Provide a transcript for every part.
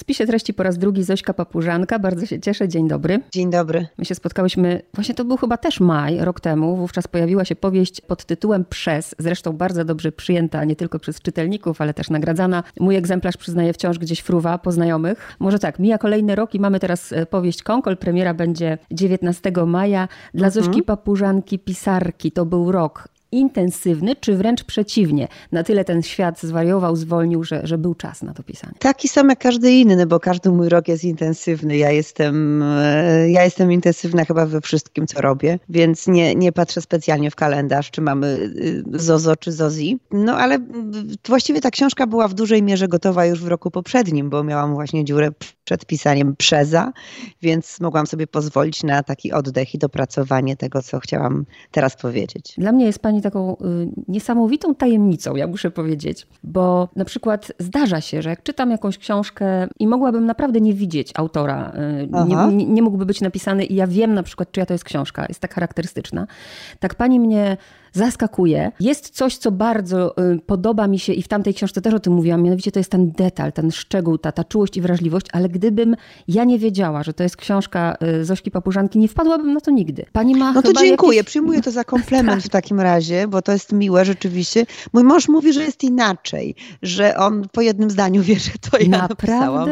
spisie treści po raz drugi Zośka Papużanka. Bardzo się cieszę. Dzień dobry. Dzień dobry. My się spotkałyśmy, właśnie to był chyba też maj, rok temu. Wówczas pojawiła się powieść pod tytułem Przez, zresztą bardzo dobrze przyjęta nie tylko przez czytelników, ale też nagradzana. Mój egzemplarz przyznaje wciąż gdzieś fruwa po znajomych. Może tak, mija kolejny rok i mamy teraz e, powieść Konkol. Premiera będzie 19 maja. Dla mhm. Zośki Papużanki, pisarki, to był rok intensywny, czy wręcz przeciwnie? Na tyle ten świat zwariował, zwolnił, że, że był czas na to pisanie. Taki sam jak każdy inny, no bo każdy mój rok jest intensywny. Ja jestem, e, ja jestem intensywna chyba we wszystkim, co robię, więc nie, nie patrzę specjalnie w kalendarz, czy mamy e, Zozo czy Zozi. No ale właściwie ta książka była w dużej mierze gotowa już w roku poprzednim, bo miałam właśnie dziurę przed pisaniem przeza, więc mogłam sobie pozwolić na taki oddech i dopracowanie tego, co chciałam teraz powiedzieć. Dla mnie jest pani taką y, niesamowitą tajemnicą, ja muszę powiedzieć, bo na przykład zdarza się, że jak czytam jakąś książkę i mogłabym naprawdę nie widzieć autora, y, nie, nie, mógłby być napisany i ja wiem na przykład, czyja to jest książka, jest tak charakterystyczna, tak pani mnie zaskakuje. Jest coś, co bardzo y, podoba mi się i w tamtej książce też o tym mówiłam, mianowicie to jest ten detal, ten szczegół, ta, ta czułość i wrażliwość, ale gdybym ja nie wiedziała, że to jest książka y, Zośki Papużanki, nie wpadłabym na to nigdy. Pani ma No to dziękuję, jakieś... przyjmuję to za komplement tak. w takim razie, bo to jest miłe rzeczywiście. Mój mąż mówi, że jest inaczej, że on po jednym zdaniu wie, że to ja Naprawdę? napisałam,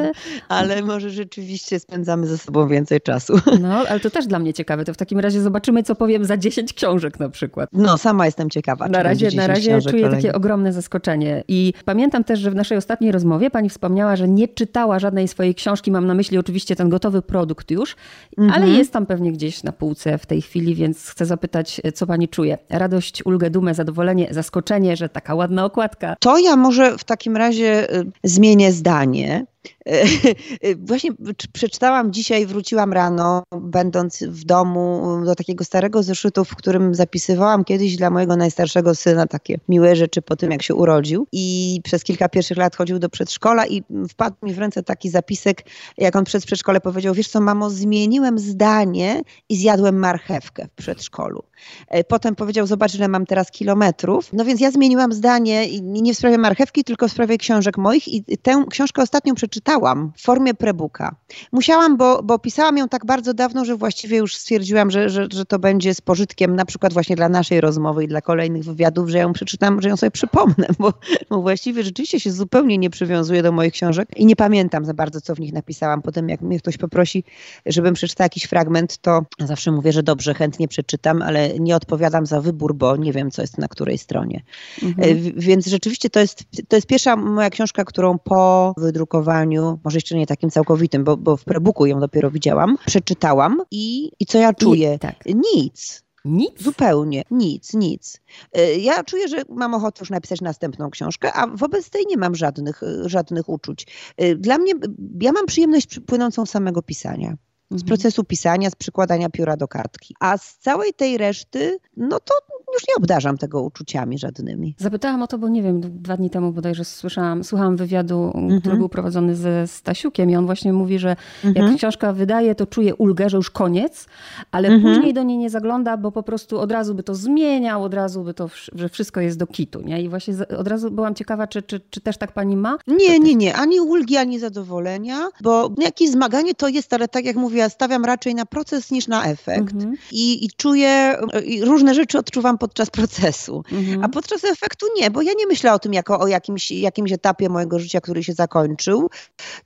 ale może rzeczywiście spędzamy ze sobą więcej czasu. No, ale to też dla mnie ciekawe. To w takim razie zobaczymy, co powiem za 10 książek na przykład. No, sama jestem ciekawa. Na razie, na razie czuję takie ogromne zaskoczenie. I pamiętam też, że w naszej ostatniej rozmowie pani wspomniała, że nie czytała żadnej swojej książki. Mam na myśli oczywiście ten gotowy produkt już, mhm. ale jest tam pewnie gdzieś na półce w tej chwili, więc chcę zapytać, co pani czuje? Radość, ulgę, dumę, zadowolenie, zaskoczenie, że taka ładna okładka. To ja może w takim razie y, zmienię zdanie. Właśnie przeczytałam dzisiaj, wróciłam rano, będąc w domu do takiego starego zeszytu, w którym zapisywałam kiedyś dla mojego najstarszego syna takie miłe rzeczy po tym, jak się urodził. I przez kilka pierwszych lat chodził do przedszkola i wpadł mi w ręce taki zapisek, jak on przed przedszkole powiedział, wiesz co mamo, zmieniłem zdanie i zjadłem marchewkę w przedszkolu. E, potem powiedział, zobacz, ile mam teraz kilometrów. No więc ja zmieniłam zdanie nie w sprawie marchewki, tylko w sprawie książek moich i tę książkę ostatnią przeczytałam w formie prebuka. Musiałam, bo, bo pisałam ją tak bardzo dawno, że właściwie już stwierdziłam, że, że, że to będzie z pożytkiem na przykład właśnie dla naszej rozmowy i dla kolejnych wywiadów, że ją przeczytam, że ją sobie przypomnę, bo, bo właściwie rzeczywiście się zupełnie nie przywiązuję do moich książek i nie pamiętam za bardzo, co w nich napisałam. Potem jak mnie ktoś poprosi, żebym przeczytała jakiś fragment, to zawsze mówię, że dobrze, chętnie przeczytam, ale nie odpowiadam za wybór, bo nie wiem, co jest na której stronie. Mhm. E, więc rzeczywiście to jest, to jest pierwsza moja książka, którą po wydrukowaniu, może jeszcze nie takim całkowitym, bo, bo w prebuku ją dopiero widziałam, przeczytałam i, i co ja czuję? I, tak. Nic. Nic? Zupełnie, nic, nic. E, ja czuję, że mam ochotę już napisać następną książkę, a wobec tej nie mam żadnych, żadnych uczuć. E, dla mnie, ja mam przyjemność płynącą z samego pisania z mhm. procesu pisania, z przykładania pióra do kartki. A z całej tej reszty, no to już nie obdarzam tego uczuciami żadnymi. Zapytałam o to, bo nie wiem, dwa dni temu bodajże słyszałam, słuchałam wywiadu, mhm. który był prowadzony ze Stasiukiem i on właśnie mówi, że mhm. jak książka wydaje, to czuje ulgę, że już koniec, ale mhm. później do niej nie zagląda, bo po prostu od razu by to zmieniał, od razu by to, że wszystko jest do kitu, nie? I właśnie od razu byłam ciekawa, czy, czy, czy też tak pani ma? Nie, nie, nie, ani ulgi, ani zadowolenia, bo jakieś zmaganie to jest, ale tak jak mówię, stawiam raczej na proces niż na efekt mhm. I, i czuję, i różne rzeczy odczuwam podczas procesu. Mhm. A podczas efektu nie, bo ja nie myślę o tym jako o jakimś, jakimś etapie mojego życia, który się zakończył,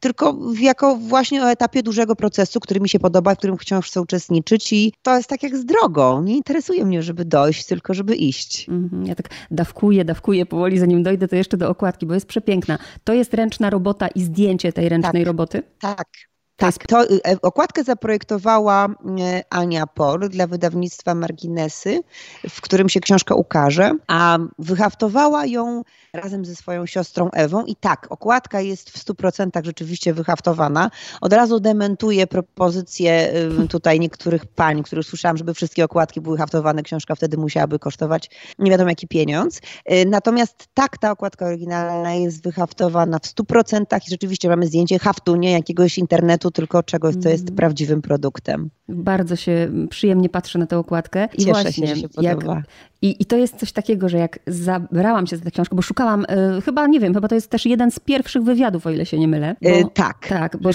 tylko jako właśnie o etapie dużego procesu, który mi się podoba, w którym wciąż chcę uczestniczyć i to jest tak jak z drogą. Nie interesuje mnie, żeby dojść, tylko żeby iść. Mhm. Ja tak dawkuję, dawkuję powoli, zanim dojdę, to jeszcze do okładki, bo jest przepiękna. To jest ręczna robota i zdjęcie tej ręcznej tak, roboty? Tak, tak, to y, e, okładkę zaprojektowała y, Ania Por dla wydawnictwa Marginesy, w którym się książka ukaże, a wyhaftowała ją razem ze swoją siostrą Ewą. I tak, okładka jest w 100% rzeczywiście wyhaftowana. Od razu dementuję propozycję y, tutaj niektórych pań, których słyszałam, żeby wszystkie okładki były haftowane. Książka wtedy musiałaby kosztować nie wiadomo jaki pieniądz. Natomiast tak, ta okładka oryginalna jest wyhaftowana w 100% i rzeczywiście mamy zdjęcie haftu, nie jakiegoś internetu, tylko czegoś, co jest mm. prawdziwym produktem. Bardzo się przyjemnie patrzę na tę okładkę. I Cieszę właśnie, się, że się podoba. Jak, i, I to jest coś takiego, że jak zabrałam się za tę książkę, bo szukałam, y, chyba nie wiem, chyba to jest też jeden z pierwszych wywiadów, o ile się nie mylę. Bo, y, tak, tak, bo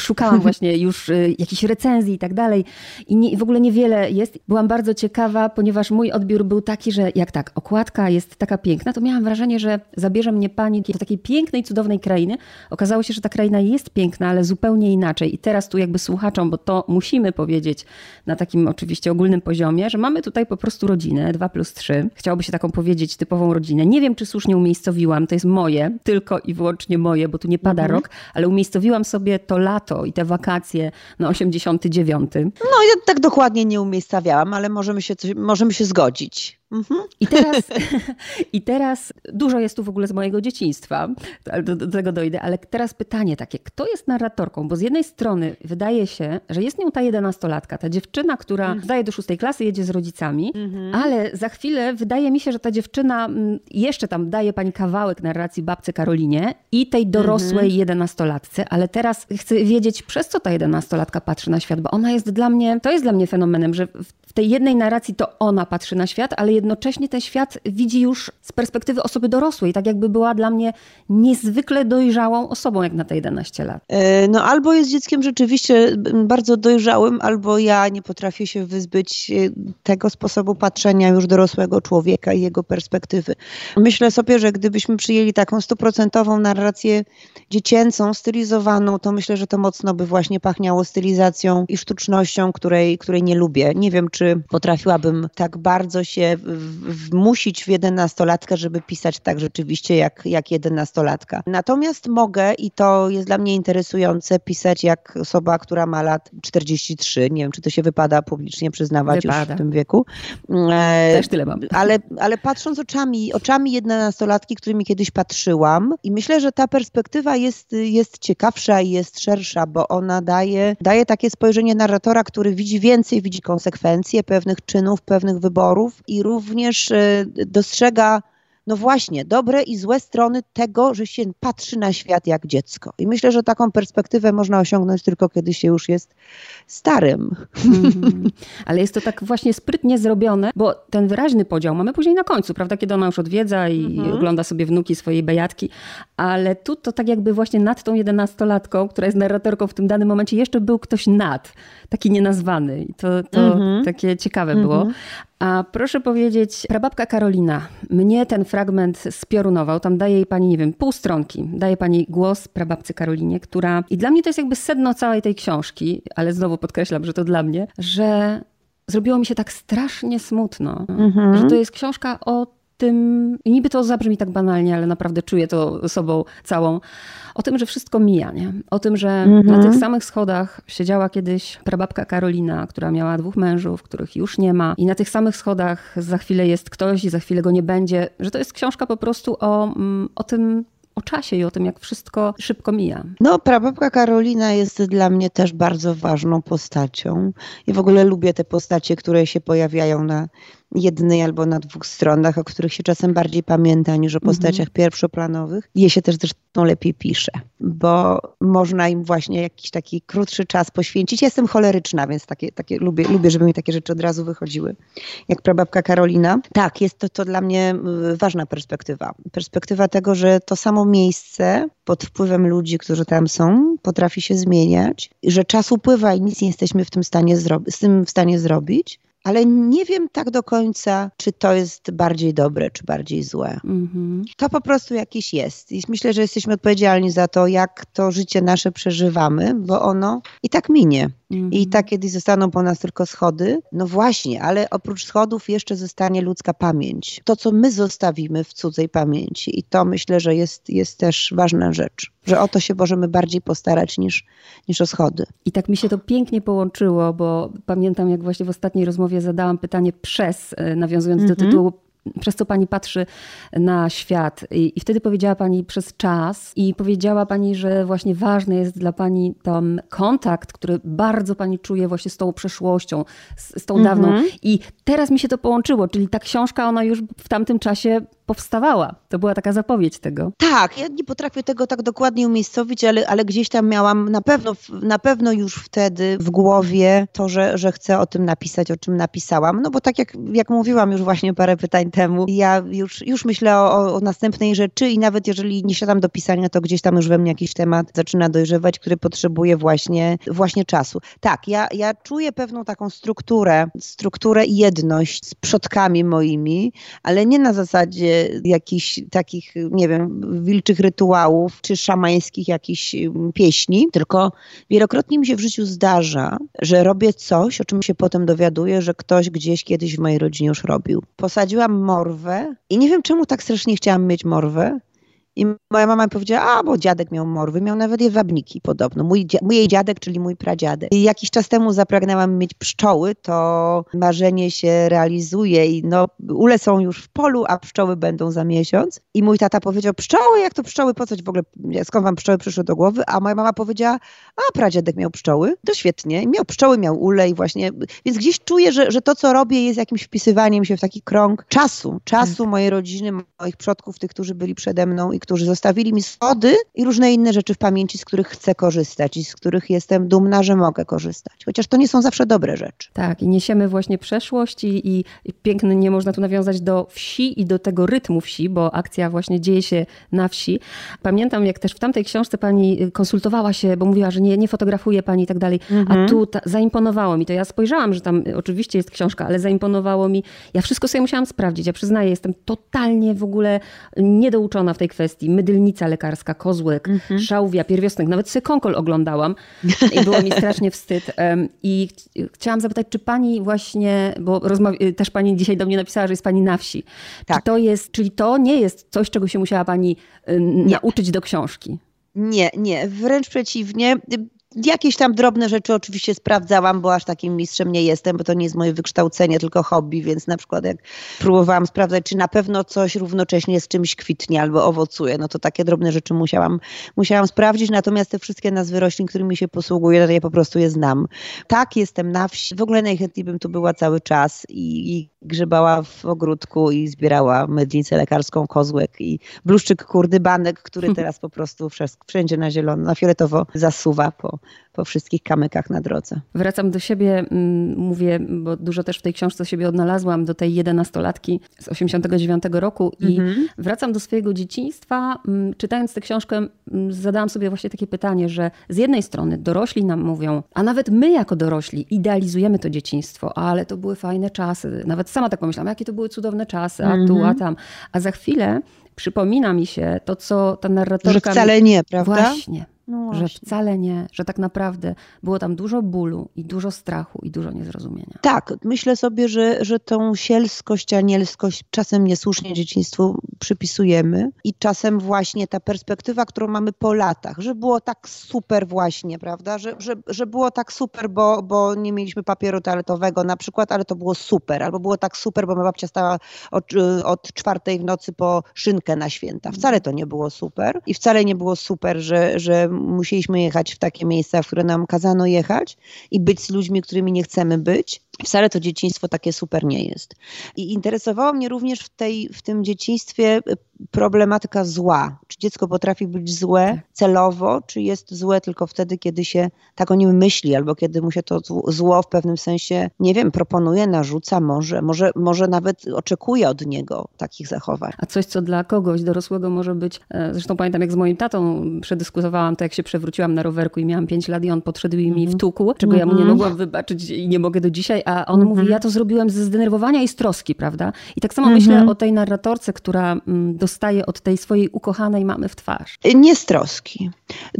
szukałam właśnie już y, jakichś recenzji i tak dalej. I, nie, w ogóle niewiele jest. Byłam bardzo ciekawa, ponieważ mój odbiór był taki, że jak tak, okładka jest taka piękna, to miałam wrażenie, że zabierze mnie pani do takiej pięknej, cudownej krainy. Okazało się, że ta kraina jest piękna, ale zupełnie inaczej. I teraz tu jakby słuchaczom, bo to musimy powiedzieć na takim oczywiście ogólnym poziomie, że mamy tutaj po prostu rodzinę, dwa plus trzy. Chciałoby się taką powiedzieć typową rodzinę. Nie wiem, czy słusznie umiejscowiłam, to jest moje, tylko i wyłącznie moje, bo tu nie pada mhm. rok, ale umiejscowiłam sobie to lato i te wakacje na 89. No ja tak dokładnie nie umiejscawiałam, ale możemy się, coś, możemy się zgodzić. Mhm. I, teraz, I teraz dużo jest tu w ogóle z mojego dzieciństwa, do, do, tego dojdę, ale teraz pytanie takie, kto jest narratorką? Bo z jednej strony wydaje się, że jest nią ta jedenastolatka, ta dziewczyna, która mhm. daje do szóstej klasy, jedzie z rodzicami, mhm. ale za chwilę wydaje mi się, że ta dziewczyna mm, jeszcze tam daje pani kawałek narracji babce Karolinie i tej dorosłej mhm. jedenastolatce, ale teraz chcę wiedzieć, przez co ta jedenastolatka patrzy na świat, bo ona jest dla mnie, to jest dla mnie fenomenem, że w tej jednej narracji to ona patrzy na świat, ale jednocześnie ten świat widzi już z perspektywy osoby dorosłej, tak jakby była dla mnie niezwykle dojrzałą osobą, jak na te 11 lat. E, no albo jest dzieckiem rzeczywiście bardzo dojrzałym, albo ja nie potrafię się wyzbyć e, tego sposobu patrzenia już dorosłego człowieka i jego perspektywy. Myślę sobie, że gdybyśmy przyjęli taką stuprocentową narrację dziecięcą, stylizowaną, to myślę, że to mocno by właśnie pachniało stylizacją i sztucznością, której, której nie lubię. Nie wiem, czy potrafiłabym tak bardzo się wmusić w jedenastolatkę, żeby pisać tak rzeczywiście jak, jak jedenastolatka. Natomiast mogę, i to jest dla mnie interesujące, pisać jak osoba, która ma lat 43. Nie wiem, czy to się wypada publicznie przyznawać wypada. już w tym wieku. E, Też tyle mam. Ale, ale patrząc oczami, oczami jedenastolatki, którymi kiedyś patrzyłam i myślę, że ta perspektywa jest, jest ciekawsza i jest szersza, bo ona daje, daje takie spojrzenie narratora, który widzi więcej, widzi konsekwencje pewnych czynów, pewnych wyborów i również e, dostrzega no właśnie, dobre i złe strony tego, że się patrzy na świat jak dziecko. I myślę, że taką perspektywę można osiągnąć tylko kiedy się już jest starym. Mm, ale jest to tak właśnie sprytnie zrobione, bo ten wyraźny podział mamy później na końcu, prawda, kiedy ona już odwiedza i mhm. ogląda sobie wnuki swojej bejatki, ale tu to tak jakby właśnie nad tą jedenastolatką, która jest narratorką w tym danym momencie, jeszcze był ktoś nad, taki nienazwany. I to, to mhm. takie ciekawe było. A proszę powiedzieć, prababka Karolina, mnie ten fragment spiorunował, tam daje jej pani, nie wiem, pół stronki, daje pani głos prababcy Karolinie, która, i dla mnie to jest jakby sedno całej tej książki, ale znowu podkreślam, że to dla mnie, że zrobiło mi się tak strasznie smutno, mhm. że to jest książka o tym, niby to zabrzmi tak banalnie, ale naprawdę czuję to sobą całą, o tym, że wszystko mija, nie? O tym, że mhm. na tych samych schodach siedziała kiedyś prababka Karolina, która miała dwóch mężów, których już nie ma i na tych samych schodach za chwilę jest ktoś i za chwilę go nie będzie, że to jest książka po prostu o, mm, o tym, o czasie i o tym, jak wszystko szybko mija. No, prababka Karolina jest dla mnie też bardzo ważną postacią. I w ogóle lubię te postacie, które się pojawiają na jednej albo na dwóch stronach, o których się czasem bardziej pamięta niż o mhm. postaciach pierwszoplanowych. Je się też zresztą lepiej pisze, bo można im właśnie jakiś taki krótszy czas poświęcić. Ja jestem choleryczna, więc takie, takie lubię, lubię, żeby mi takie rzeczy od razu wychodziły. Jak prababka Karolina. Tak, jest to, to dla mnie y, ważna perspektywa. Perspektywa tego, że to samo miejsce pod wpływem ludzi, którzy tam są, potrafi się zmieniać, że czas upływa i nic nie jesteśmy w tym stanie z tym w stanie zrobić, ale nie wiem tak do końca, czy to jest bardziej dobre, czy bardziej złe. Mm-hmm. To po prostu jakiś jest. I myślę, że jesteśmy odpowiedzialni za to, jak to życie nasze przeżywamy, bo ono i tak minie. Mm-hmm. I tak kiedyś zostaną po nas tylko schody. No właśnie, ale oprócz schodów jeszcze zostanie ludzka pamięć. To, co my zostawimy w cudzej pamięci. I to myślę, że jest, jest też ważna rzecz że o to się możemy bardziej postarać niż, niż o schody. I tak mi się to pięknie połączyło, bo pamiętam, jak właśnie w ostatniej rozmowie zadałam pytanie przez, e, nawiązując mm -hmm. do mhm. tytułu przez co pani patrzy na świat. I, I, wtedy powiedziała pani przez czas i powiedziała pani, że właśnie ważny jest dla pani ten kontakt, który bardzo pani czuje właśnie z tą przeszłością, z, z tą dawną. Mm -hmm. I teraz mi się to połączyło, czyli ta książka, ona już w tamtym czasie powstawała. To była taka zapowiedź tego. Tak, ja nie potrafię tego tak dokładnie umiejscowić, ale, ale gdzieś tam miałam na pewno, na pewno już wtedy w głowie to, że, że chcę o tym napisać, o czym napisałam. No bo tak jak, jak mówiłam już właśnie parę pytań temu, ja już, już myślę o, o następnej rzeczy i nawet jeżeli nie siadam do pisania, to gdzieś tam już we mnie jakiś temat zaczyna dojrzewać, który potrzebuje właśnie, właśnie czasu. Tak, ja, ja czuję pewną taką strukturę, strukturę i jedność z przodkami moimi, ale nie na zasadzie jakichś takich, nie wiem, wilczych rytuałów czy szamańskich jakichś mm, pieśni, tylko wielokrotnie mi się w życiu zdarza, że robię coś, o czym się potem dowiaduję, że ktoś gdzieś kiedyś w mojej rodzinie już robił. Posadziłam morwę i nie wiem czemu tak strasznie chciałam mieć morwę, i moja mama powiedziała, a bo dziadek miał morwy, miał nawet jedwabniki podobno. Mój, mój jej dziadek, czyli mój pradziadek. I jakiś czas temu zapragnęłam mieć pszczoły, to marzenie się realizuje i no ule są już w polu, a pszczoły będą za miesiąc. I mój tata powiedział, pszczoły, jak to pszczoły, po coś w ogóle, skąd wam pszczoły przyszły do głowy? A moja mama powiedziała, a pradziadek miał pszczoły, to świetnie. Miał pszczoły, miał ule i właśnie, więc gdzieś czuję, że, że to, co robię jest jakimś wpisywaniem się w taki krąg czasu, czasu tak. mojej rodziny, moich przodków, tych, którzy byli przede mną i którzy zostawili mi schody i różne inne rzeczy w pamięci, z których chcę korzystać i z których jestem dumna, że mogę korzystać. Chociaż to nie są zawsze dobre rzeczy. Tak, i niesiemy właśnie przeszłość i, i, i piękny, nie można tu nawiązać do wsi i do tego rytmu wsi, bo akcja właśnie dzieje się na wsi. Pamiętam, jak też w tamtej książce pani konsultowała się, bo mówiła, że nie, nie fotografuje pani i tak dalej, mhm. a tu ta, zaimponowało mi to. Ja spojrzałam, że tam oczywiście jest książka, ale zaimponowało mi. Ja wszystko sobie musiałam sprawdzić. Ja przyznaję, jestem totalnie w ogóle niedouczona w tej kwestii Mydylnica lekarska, kozłek, mhm. szałwia, pierwiosnek. Nawet sobie konkol oglądałam i było mi strasznie wstyd. I chciałam zapytać, czy pani właśnie, bo też pani dzisiaj do mnie napisała, że jest pani na wsi. Tak. Czy to jest, czyli to nie jest coś, czego się musiała pani nauczyć do książki? Nie, nie, wręcz przeciwnie. Jakieś tam drobne rzeczy oczywiście sprawdzałam, bo aż takim mistrzem nie jestem, bo to nie jest moje wykształcenie, tylko hobby, więc na przykład jak próbowałam sprawdzać, czy na pewno coś równocześnie z czymś kwitnie albo owocuje, no to takie drobne rzeczy musiałam, musiałam sprawdzić, natomiast te wszystkie nazwy roślin, którymi się posługuję, to ja po prostu je znam. Tak, jestem na wsi, w ogóle najchętniej bym tu była cały czas i, i grzebała w ogródku i zbierała mydlicę lekarską, kozłek i bluszczyk kurdybanek, który teraz po prostu wszędzie na zielono, na fioletowo zasuwa po, po wszystkich kamykach na drodze. Wracam do siebie, mm, mówię, bo dużo też w tej książce siebie odnalazłam, do tej jedenastolatki z 89 roku i mhm. wracam do swojego dzieciństwa. Mm, czytając tę książkę mm, zadałam sobie właśnie takie pytanie, że z jednej strony dorośli nam mówią, a nawet my jako dorośli idealizujemy to dzieciństwo, ale to były fajne czasy. Nawet sama tak pomyślałam, jakie to były cudowne czasy, a tu, a mhm. tam. A za chwilę przypomina mi się to, co ta narratorka... Że wcale nie, prawda? Właśnie. No że wcale nie, że tak naprawdę było tam dużo bólu i dużo strachu i dużo niezrozumienia. Tak, myślę sobie, że, że tą sielskość, anielskość czasem niesłusznie dzieciństwu przypisujemy i czasem właśnie ta perspektywa, którą mamy po latach, że było tak super właśnie, prawda, że, że, że było tak super, bo, bo nie mieliśmy papieru toaletowego na przykład, ale to było super, albo było tak super, bo moja babcia stała od, od czwartej w nocy po szynkę na święta. Wcale to nie było super i wcale nie było super, że, że musieliśmy jechać w takie miejsca, w które nam kazano jechać i być z ludźmi, którymi nie chcemy być. Wcale to dzieciństwo takie super nie jest. I interesowało mnie również w, tej, w tym dzieciństwie problematyka zła. Czy dziecko potrafi być złe tak. celowo, czy jest złe tylko wtedy, kiedy się tak o nim myśli, albo kiedy mu się to zło w pewnym sensie, nie wiem, proponuje, narzuca, może, może, może nawet oczekuje od niego takich zachowań. A coś, co dla kogoś dorosłego może być, e, zresztą pamiętam, jak z moim tatą przedyskutowałam to, jak się przewróciłam na rowerku i miałam 5 lat i on podszedł i mi mm -hmm. wtukł, czego mm -hmm. ja mu nie mhm. mogłam wybaczyć i nie mogę do dzisiaj, a on mm -hmm. mówi, ja to zrobiłem ze zdenerwowania i z troski, prawda? I tak samo myślę mhm. o tej narratorce, która mm, dostaje od tej swojej ukochanej mamy w twarz? Nie z troski,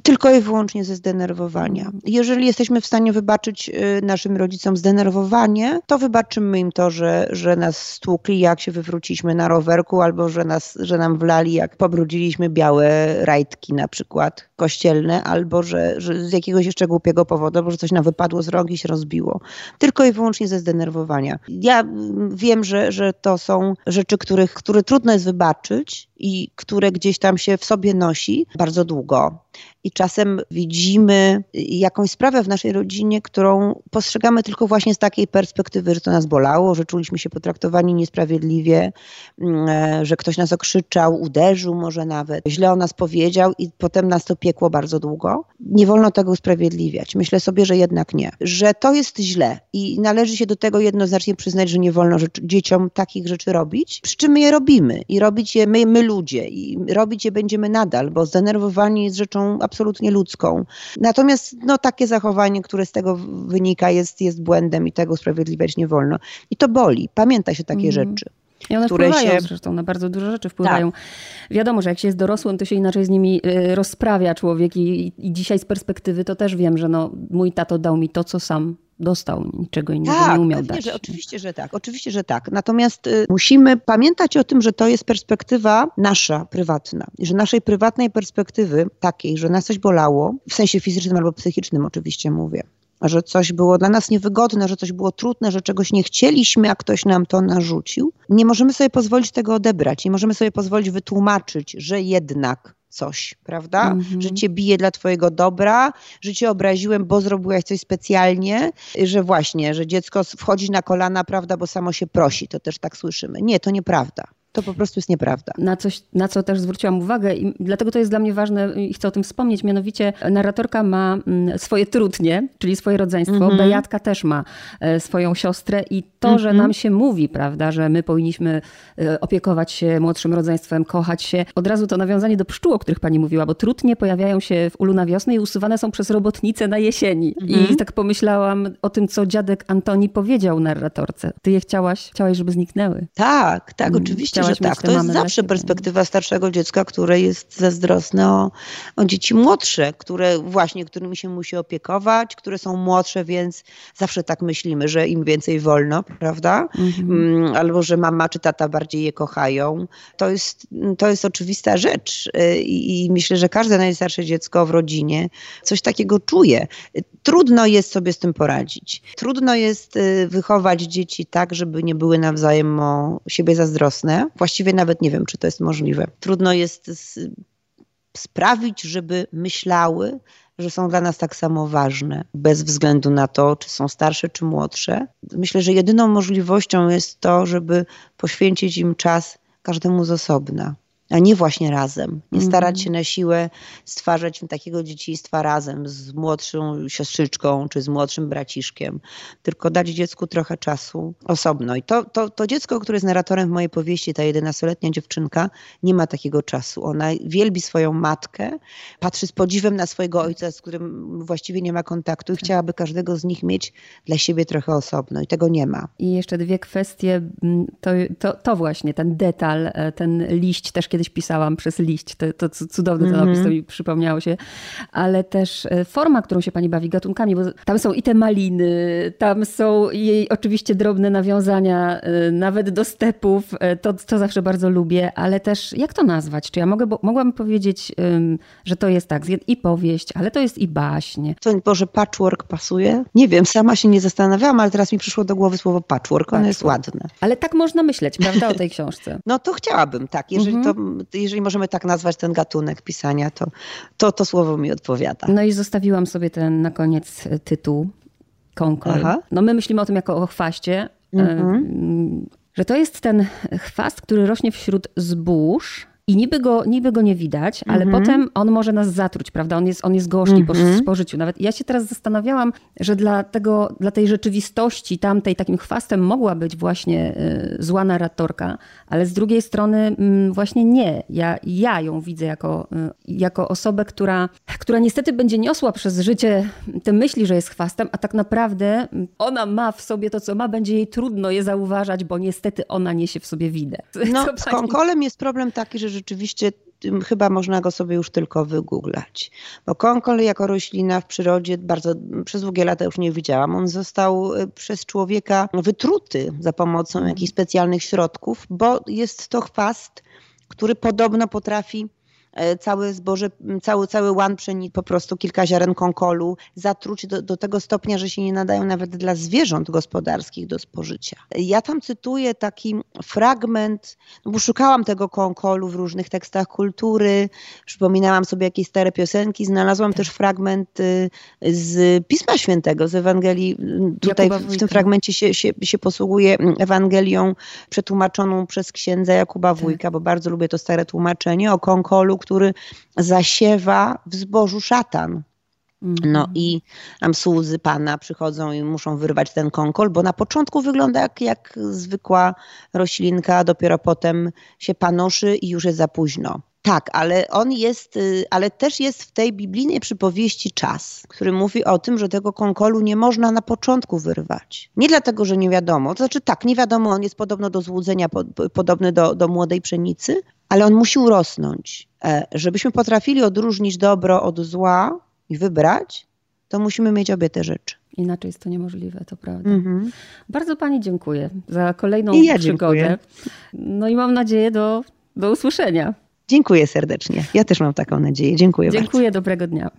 tylko i wyłącznie ze zdenerwowania. Jeżeli jesteśmy w stanie wybaczyć y, naszym rodzicom zdenerwowanie, to wybaczymy im to, że, że nas stłukli, jak się wywróciliśmy na rowerku, albo że, nas, że nam wlali, jak pobrudziliśmy białe rajtki na przykład kościelne, albo że, że z jakiegoś jeszcze głupiego powodu, albo że coś nam wypadło z rogi się rozbiło. Tylko i wyłącznie ze zdenerwowania. Ja wiem, że, że to są rzeczy, których, które trudno jest wybaczyć i które gdzieś tam się w sobie nosi bardzo długo. I czasem widzimy jakąś sprawę w naszej rodzinie, którą postrzegamy tylko właśnie z takiej perspektywy, że to nas bolało, że czuliśmy się potraktowani niesprawiedliwie, mm, e, że ktoś nas okrzyczał, uderzył może nawet, źle o nas powiedział i potem nas to piekło bardzo długo. Nie wolno tego usprawiedliwiać. Myślę sobie, że jednak nie. Że to jest źle i należy się do tego jednoznacznie przyznać, że nie wolno dzieciom takich rzeczy robić, przy czym my je robimy i robić je my, my ludzie i robić je będziemy nadal, bo zdenerwowanie jest rzeczą absolutnie ludzką. Natomiast no, takie zachowanie, które z tego wynika jest, jest błędem i tego usprawiedliwiać nie wolno. I to boli. Pamięta się takie mm. rzeczy. I one które wpływają się... zresztą na bardzo dużo rzeczy wpływają. Tak. Wiadomo, że jak się jest dorosłym, to się inaczej z nimi y, rozprawia człowiek i, i dzisiaj z perspektywy to też wiem, że no, mój tato dał mi to, co sam dostał, niczego innego tak, nie umiał dać. Że, oczywiście, że tak, oczywiście, że tak. Natomiast y, musimy pamiętać o tym, że to jest perspektywa nasza, prywatna. I że naszej prywatnej perspektywy, takiej, że nas coś bolało, w sensie fizycznym albo psychicznym oczywiście mówię, że coś było dla nas niewygodne, że coś było trudne, że czegoś nie chcieliśmy, a ktoś nam to narzucił. Nie możemy sobie pozwolić tego odebrać, nie możemy sobie pozwolić wytłumaczyć, że jednak coś, prawda? Że cię bije dla twojego dobra, że cię obraziłem, bo zrobiłaś coś specjalnie, że właśnie, że dziecko wchodzi na kolana, prawda, bo samo się prosi. To też tak słyszymy. Nie, to nieprawda. To po prostu jest nieprawda. Na, coś, na co też zwróciłam uwagę i dlatego to jest dla mnie ważne i chcę o tym wspomnieć. Mianowicie narratorka ma mm, swoje trudnie, czyli swoje rodzeństwo. Mm -hmm. Bejatka też ma e, swoją siostrę i to, mm -hmm. że mhm. nam się mówi, prawda, że my powinniśmy e, opiekować się młodszym rodzeństwem, kochać się. Od razu to nawiązanie do pszczół, o których pani mówiła, bo trudnie pojawiają się w ulu na wiosnę i usuwane są przez robotnice na jesieni. Mm -hmm. I mhm. tak pomyślałam o tym, co dziadek Antoni powiedział narratorce. Ty je chciałaś, chciałaś, żeby zniknęły. Tak, tak, mm, oczywiście, że tak. To jest zawsze perspektywa starszego dziecka, które jest zazdrosne o, o dzieci młodsze, które właśnie, którymi się musi opiekować, które są młodsze, więc zawsze tak myślimy, że im więcej wolno, prawda? Mhm. Mm, albo że mama czy tata bardziej je kochają. To jest, to jest oczywista rzecz y, I, i myślę, że każde najstarsze dziecko w rodzinie coś takiego czuje. Trudno jest sobie z tym poradzić. Trudno jest y, wychować dzieci tak, żeby nie były nawzajem o siebie zazdrosne. Właściwie nawet nie wiem, czy to jest możliwe. Trudno jest sprawić, żeby myślały, że są dla nas tak samo ważne, bez względu na to, czy są starsze, czy młodsze. Myślę, że jedyną możliwością jest to, żeby poświęcić im czas każdemu z osobna a nie właśnie razem. Nie mm. starać się na siłę stwarzać takiego dzieciństwa razem z młodszą siostrzyczką czy z młodszym braciszkiem, tylko dać dziecku trochę czasu osobno. I to, to, to dziecko, które jest narratorem w mojej powieści, ta 11-letnia dziewczynka, nie ma takiego czasu. Ona wielbi swoją matkę, patrzy z podziwem na swojego ojca, z którym właściwie nie ma kontaktu i chciałaby każdego z nich mieć dla siebie trochę osobno. I tego nie ma. I jeszcze dwie kwestie. To, to, to właśnie, ten detal, e, ten liść też kiedyś pisałam przez liść. To, to cudowny ten opis, to mi przypomniało się. Ale też e, forma, którą się pani bawi gatunkami, bo tam są i te maliny, tam są jej oczywiście drobne nawiązania, e, nawet do stepów. E, to, to zawsze bardzo lubię, ale też jak to nazwać? Czy ja mogę, bo, mogłabym powiedzieć, że to jest tak, i powieść, ale to jest i baśnie. To Boże, patchwork pasuje? Nie wiem, sama się nie zastanawiałam, ale teraz mi przyszło do głowy słowo patchwork. Ono jest ładne. Ale tak można myśleć, prawda, o tej książce? No to chciałabym, tak. Jeżeli mhm. to jeżeli możemy tak nazwać ten gatunek pisania, to to, to słowo mi odpowiada. No i zostawiłam sobie ten na koniec e, tytuł, Konkol. No my myślimy o tym jako o chwaście, e, mhm. że to jest ten chwast, który rośnie wśród zbóż, i niby go, niby go nie widać, ale mm -hmm. potem on może nas zatruć, prawda? On jest, on jest gorzki mm -hmm. po mhm. spożyciu. Nawet ja się teraz zastanawiałam, że dla, tego, dla tej rzeczywistości tamtej takim chwastem mogła być właśnie y, zła narratorka, ale z drugiej strony y, właśnie nie. Ja, ja ją widzę jako, y, jako osobę, która, która niestety będzie niosła przez życie te myśli, że jest chwastem, a tak naprawdę ona ma w sobie to, co ma, będzie jej trudno je zauważać, bo niestety ona niesie w sobie widę. No, z konkolem jest problem taki, że rzeczywiście chyba można go sobie już tylko wygooglać. Bo konkol jako roślina w przyrodzie bardzo przez długie lata już nie widziałam. On został y, przez człowieka wytruty za pomocą jakichś specjalnych środków, bo jest to chwast, który podobno potrafi całe zboże, cały, cały łan pszenic, po prostu kilka ziaren konkolu, zatruć do, do tego stopnia, że się nie nadają nawet dla zwierząt gospodarskich do spożycia. Ja tam cytuję taki fragment, no bo szukałam tego konkolu w różnych tekstach kultury, przypominałam sobie jakieś stare piosenki, znalazłam też fragment y, z Pisma Świętego, z Ewangelii. Tutaj w tym fragmencie się, się, się posługuje Ewangelią przetłumaczoną przez księdza Jakuba tak. Wójka, bo bardzo lubię to stare tłumaczenie o konkolu, który zasiewa w zbożu szatan. No mhm. i tam słudzy pana przychodzą i muszą wyrwać ten konkol, bo na początku wygląda jak, jak zwykła roślinka, dopiero potem się panoszy i już jest za późno. Tak, ale on jest, y, ale też jest w tej biblijnej przypowieści czas, który mówi o tym, że tego konkolu nie można na początku wyrwać. Nie dlatego, że nie wiadomo, to znaczy tak, nie wiadomo, on jest podobno do złudzenia, podobny do, do młodej pszenicy, ale on musi urosnąć. E, żebyśmy potrafili odróżnić dobro od zła i wybrać, to musimy mieć obie te rzeczy. Inaczej jest to niemożliwe, to prawda. Mm-hmm. Bardzo Pani dziękuję za kolejną ja przygodę. Dziękuję. No i mam nadzieję do, do usłyszenia. Dziękuję serdecznie. Ja też mam taką nadzieję. Dziękuję, Dziękuję, bardzo. dobrego dnia.